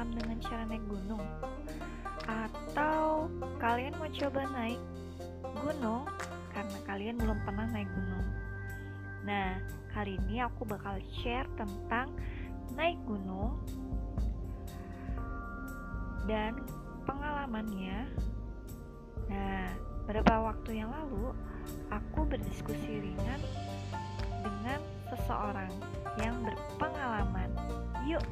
paham dengan cara naik gunung? Atau kalian mau coba naik gunung karena kalian belum pernah naik gunung? Nah, kali ini aku bakal share tentang naik gunung dan pengalamannya. Nah, beberapa waktu yang lalu aku berdiskusi ringan dengan seseorang yang berpengalaman. Yuk,